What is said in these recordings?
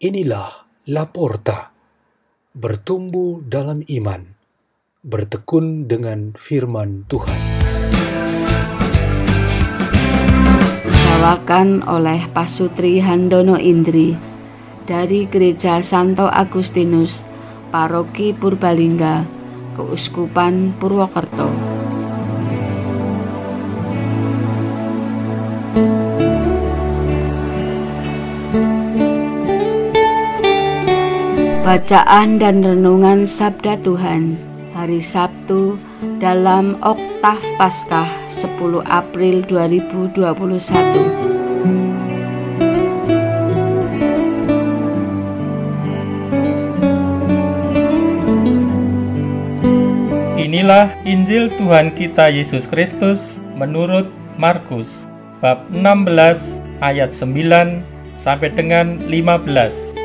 Inilah Laporta, bertumbuh dalam iman, bertekun dengan firman Tuhan. Bawakan oleh Pasutri Handono Indri dari Gereja Santo Agustinus, Paroki Purbalingga, Keuskupan Purwokerto. Bacaan dan Renungan Sabda Tuhan Hari Sabtu dalam Oktav Paskah 10 April 2021 Inilah Injil Tuhan kita Yesus Kristus menurut Markus bab 16 ayat 9 sampai dengan 15.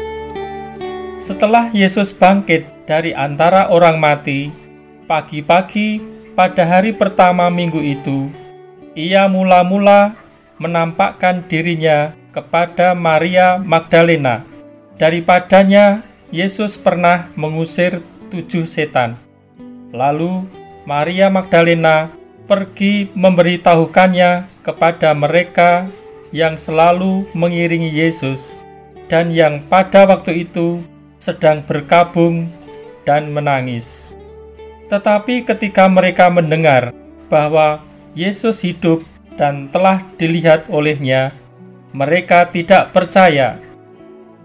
Setelah Yesus bangkit dari antara orang mati, pagi-pagi pada hari pertama minggu itu, ia mula-mula menampakkan dirinya kepada Maria Magdalena. Daripadanya, Yesus pernah mengusir tujuh setan. Lalu, Maria Magdalena pergi memberitahukannya kepada mereka yang selalu mengiringi Yesus dan yang pada waktu itu sedang berkabung dan menangis. Tetapi ketika mereka mendengar bahwa Yesus hidup dan telah dilihat olehnya, mereka tidak percaya.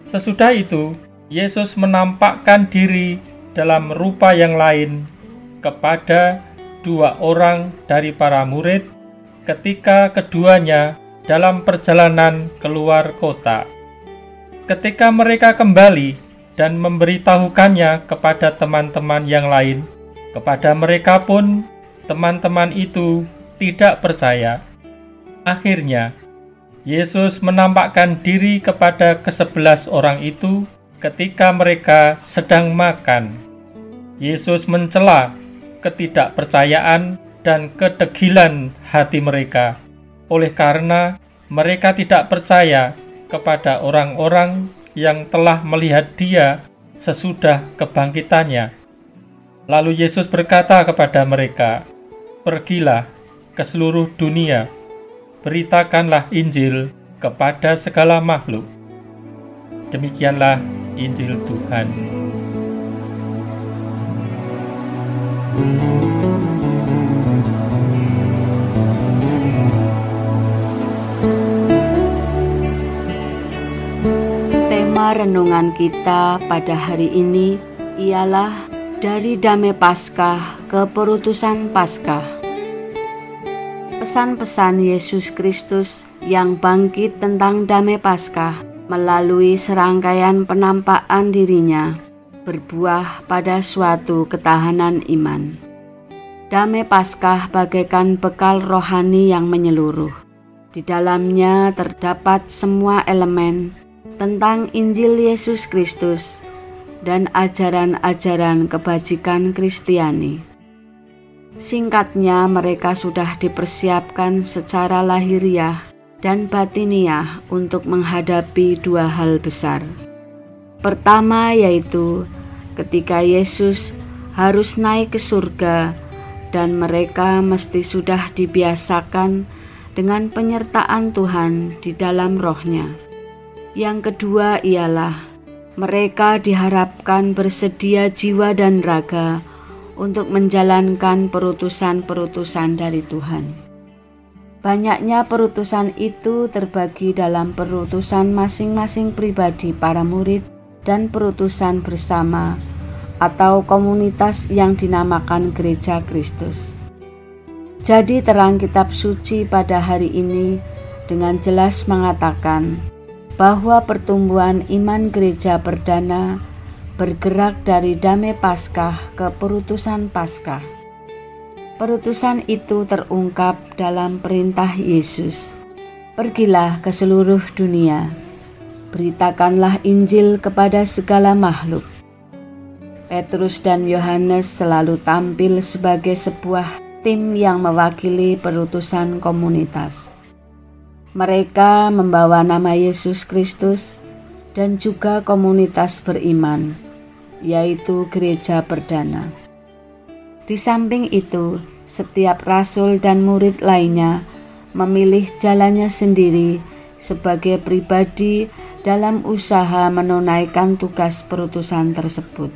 Sesudah itu, Yesus menampakkan diri dalam rupa yang lain kepada dua orang dari para murid ketika keduanya dalam perjalanan keluar kota. Ketika mereka kembali dan memberitahukannya kepada teman-teman yang lain. Kepada mereka pun, teman-teman itu tidak percaya. Akhirnya, Yesus menampakkan diri kepada kesebelas orang itu ketika mereka sedang makan. Yesus mencela ketidakpercayaan dan kedegilan hati mereka, oleh karena mereka tidak percaya kepada orang-orang yang telah melihat dia sesudah kebangkitannya. Lalu Yesus berkata kepada mereka, "Pergilah ke seluruh dunia, beritakanlah Injil kepada segala makhluk." Demikianlah Injil Tuhan. Renungan kita pada hari ini ialah dari Damai Paskah ke Perutusan Paskah. Pesan-pesan Yesus Kristus yang bangkit tentang Damai Paskah melalui serangkaian penampakan dirinya berbuah pada suatu ketahanan iman. Damai Paskah bagaikan bekal rohani yang menyeluruh. Di dalamnya terdapat semua elemen tentang Injil Yesus Kristus dan ajaran-ajaran kebajikan Kristiani. Singkatnya, mereka sudah dipersiapkan secara lahiriah dan batiniah untuk menghadapi dua hal besar. Pertama, yaitu ketika Yesus harus naik ke surga, dan mereka mesti sudah dibiasakan dengan penyertaan Tuhan di dalam rohnya. Yang kedua ialah mereka diharapkan bersedia jiwa dan raga untuk menjalankan perutusan-perutusan dari Tuhan. Banyaknya perutusan itu terbagi dalam perutusan masing-masing pribadi para murid dan perutusan bersama atau komunitas yang dinamakan Gereja Kristus. Jadi terang kitab suci pada hari ini dengan jelas mengatakan bahwa pertumbuhan iman gereja perdana bergerak dari damai Paskah ke perutusan Paskah. Perutusan itu terungkap dalam perintah Yesus. Pergilah ke seluruh dunia, beritakanlah Injil kepada segala makhluk. Petrus dan Yohanes selalu tampil sebagai sebuah tim yang mewakili perutusan komunitas. Mereka membawa nama Yesus Kristus dan juga komunitas beriman, yaitu gereja perdana. Di samping itu, setiap rasul dan murid lainnya memilih jalannya sendiri sebagai pribadi dalam usaha menunaikan tugas perutusan tersebut.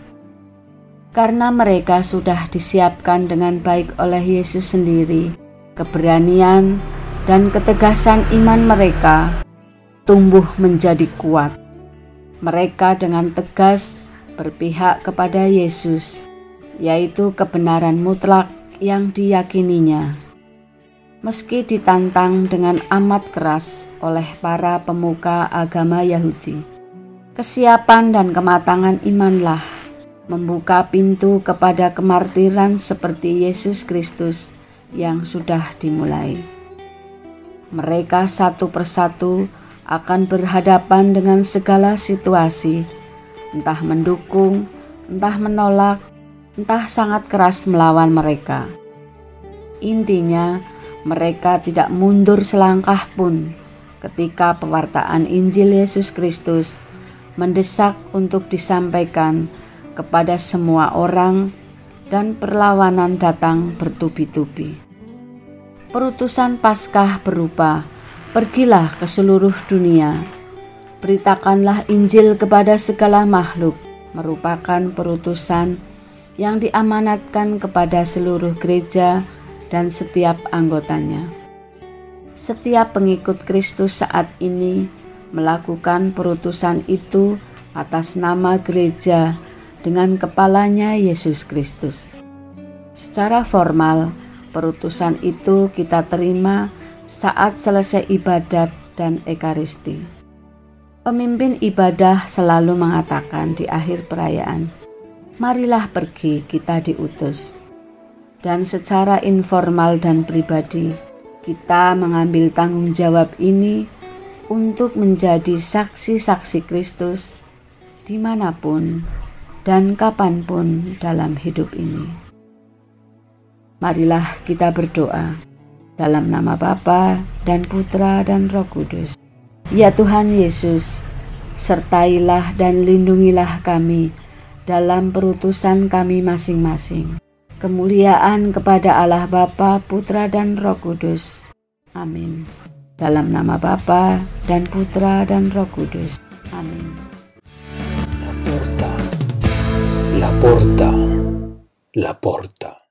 Karena mereka sudah disiapkan dengan baik oleh Yesus sendiri, keberanian dan ketegasan iman mereka tumbuh menjadi kuat. Mereka dengan tegas berpihak kepada Yesus yaitu kebenaran mutlak yang diyakininya. Meski ditantang dengan amat keras oleh para pemuka agama Yahudi, kesiapan dan kematangan imanlah membuka pintu kepada kemartiran seperti Yesus Kristus yang sudah dimulai. Mereka satu persatu akan berhadapan dengan segala situasi, entah mendukung, entah menolak, entah sangat keras melawan mereka. Intinya, mereka tidak mundur selangkah pun ketika pewartaan Injil Yesus Kristus mendesak untuk disampaikan kepada semua orang dan perlawanan datang bertubi-tubi. Perutusan Paskah berupa, pergilah ke seluruh dunia, beritakanlah Injil kepada segala makhluk, merupakan perutusan yang diamanatkan kepada seluruh gereja dan setiap anggotanya. Setiap pengikut Kristus saat ini melakukan perutusan itu atas nama gereja dengan kepalanya Yesus Kristus. Secara formal, perutusan itu kita terima saat selesai ibadat dan ekaristi. Pemimpin ibadah selalu mengatakan di akhir perayaan, marilah pergi kita diutus. Dan secara informal dan pribadi, kita mengambil tanggung jawab ini untuk menjadi saksi-saksi Kristus di mana pun dan kapan pun dalam hidup ini. Marilah kita berdoa dalam nama Bapa dan Putra dan Roh Kudus. Ya Tuhan Yesus, sertailah dan lindungilah kami dalam perutusan kami masing-masing. Kemuliaan kepada Allah Bapa, Putra dan Roh Kudus. Amin. Dalam nama Bapa dan Putra dan Roh Kudus. Amin. La porta, la porta, la porta.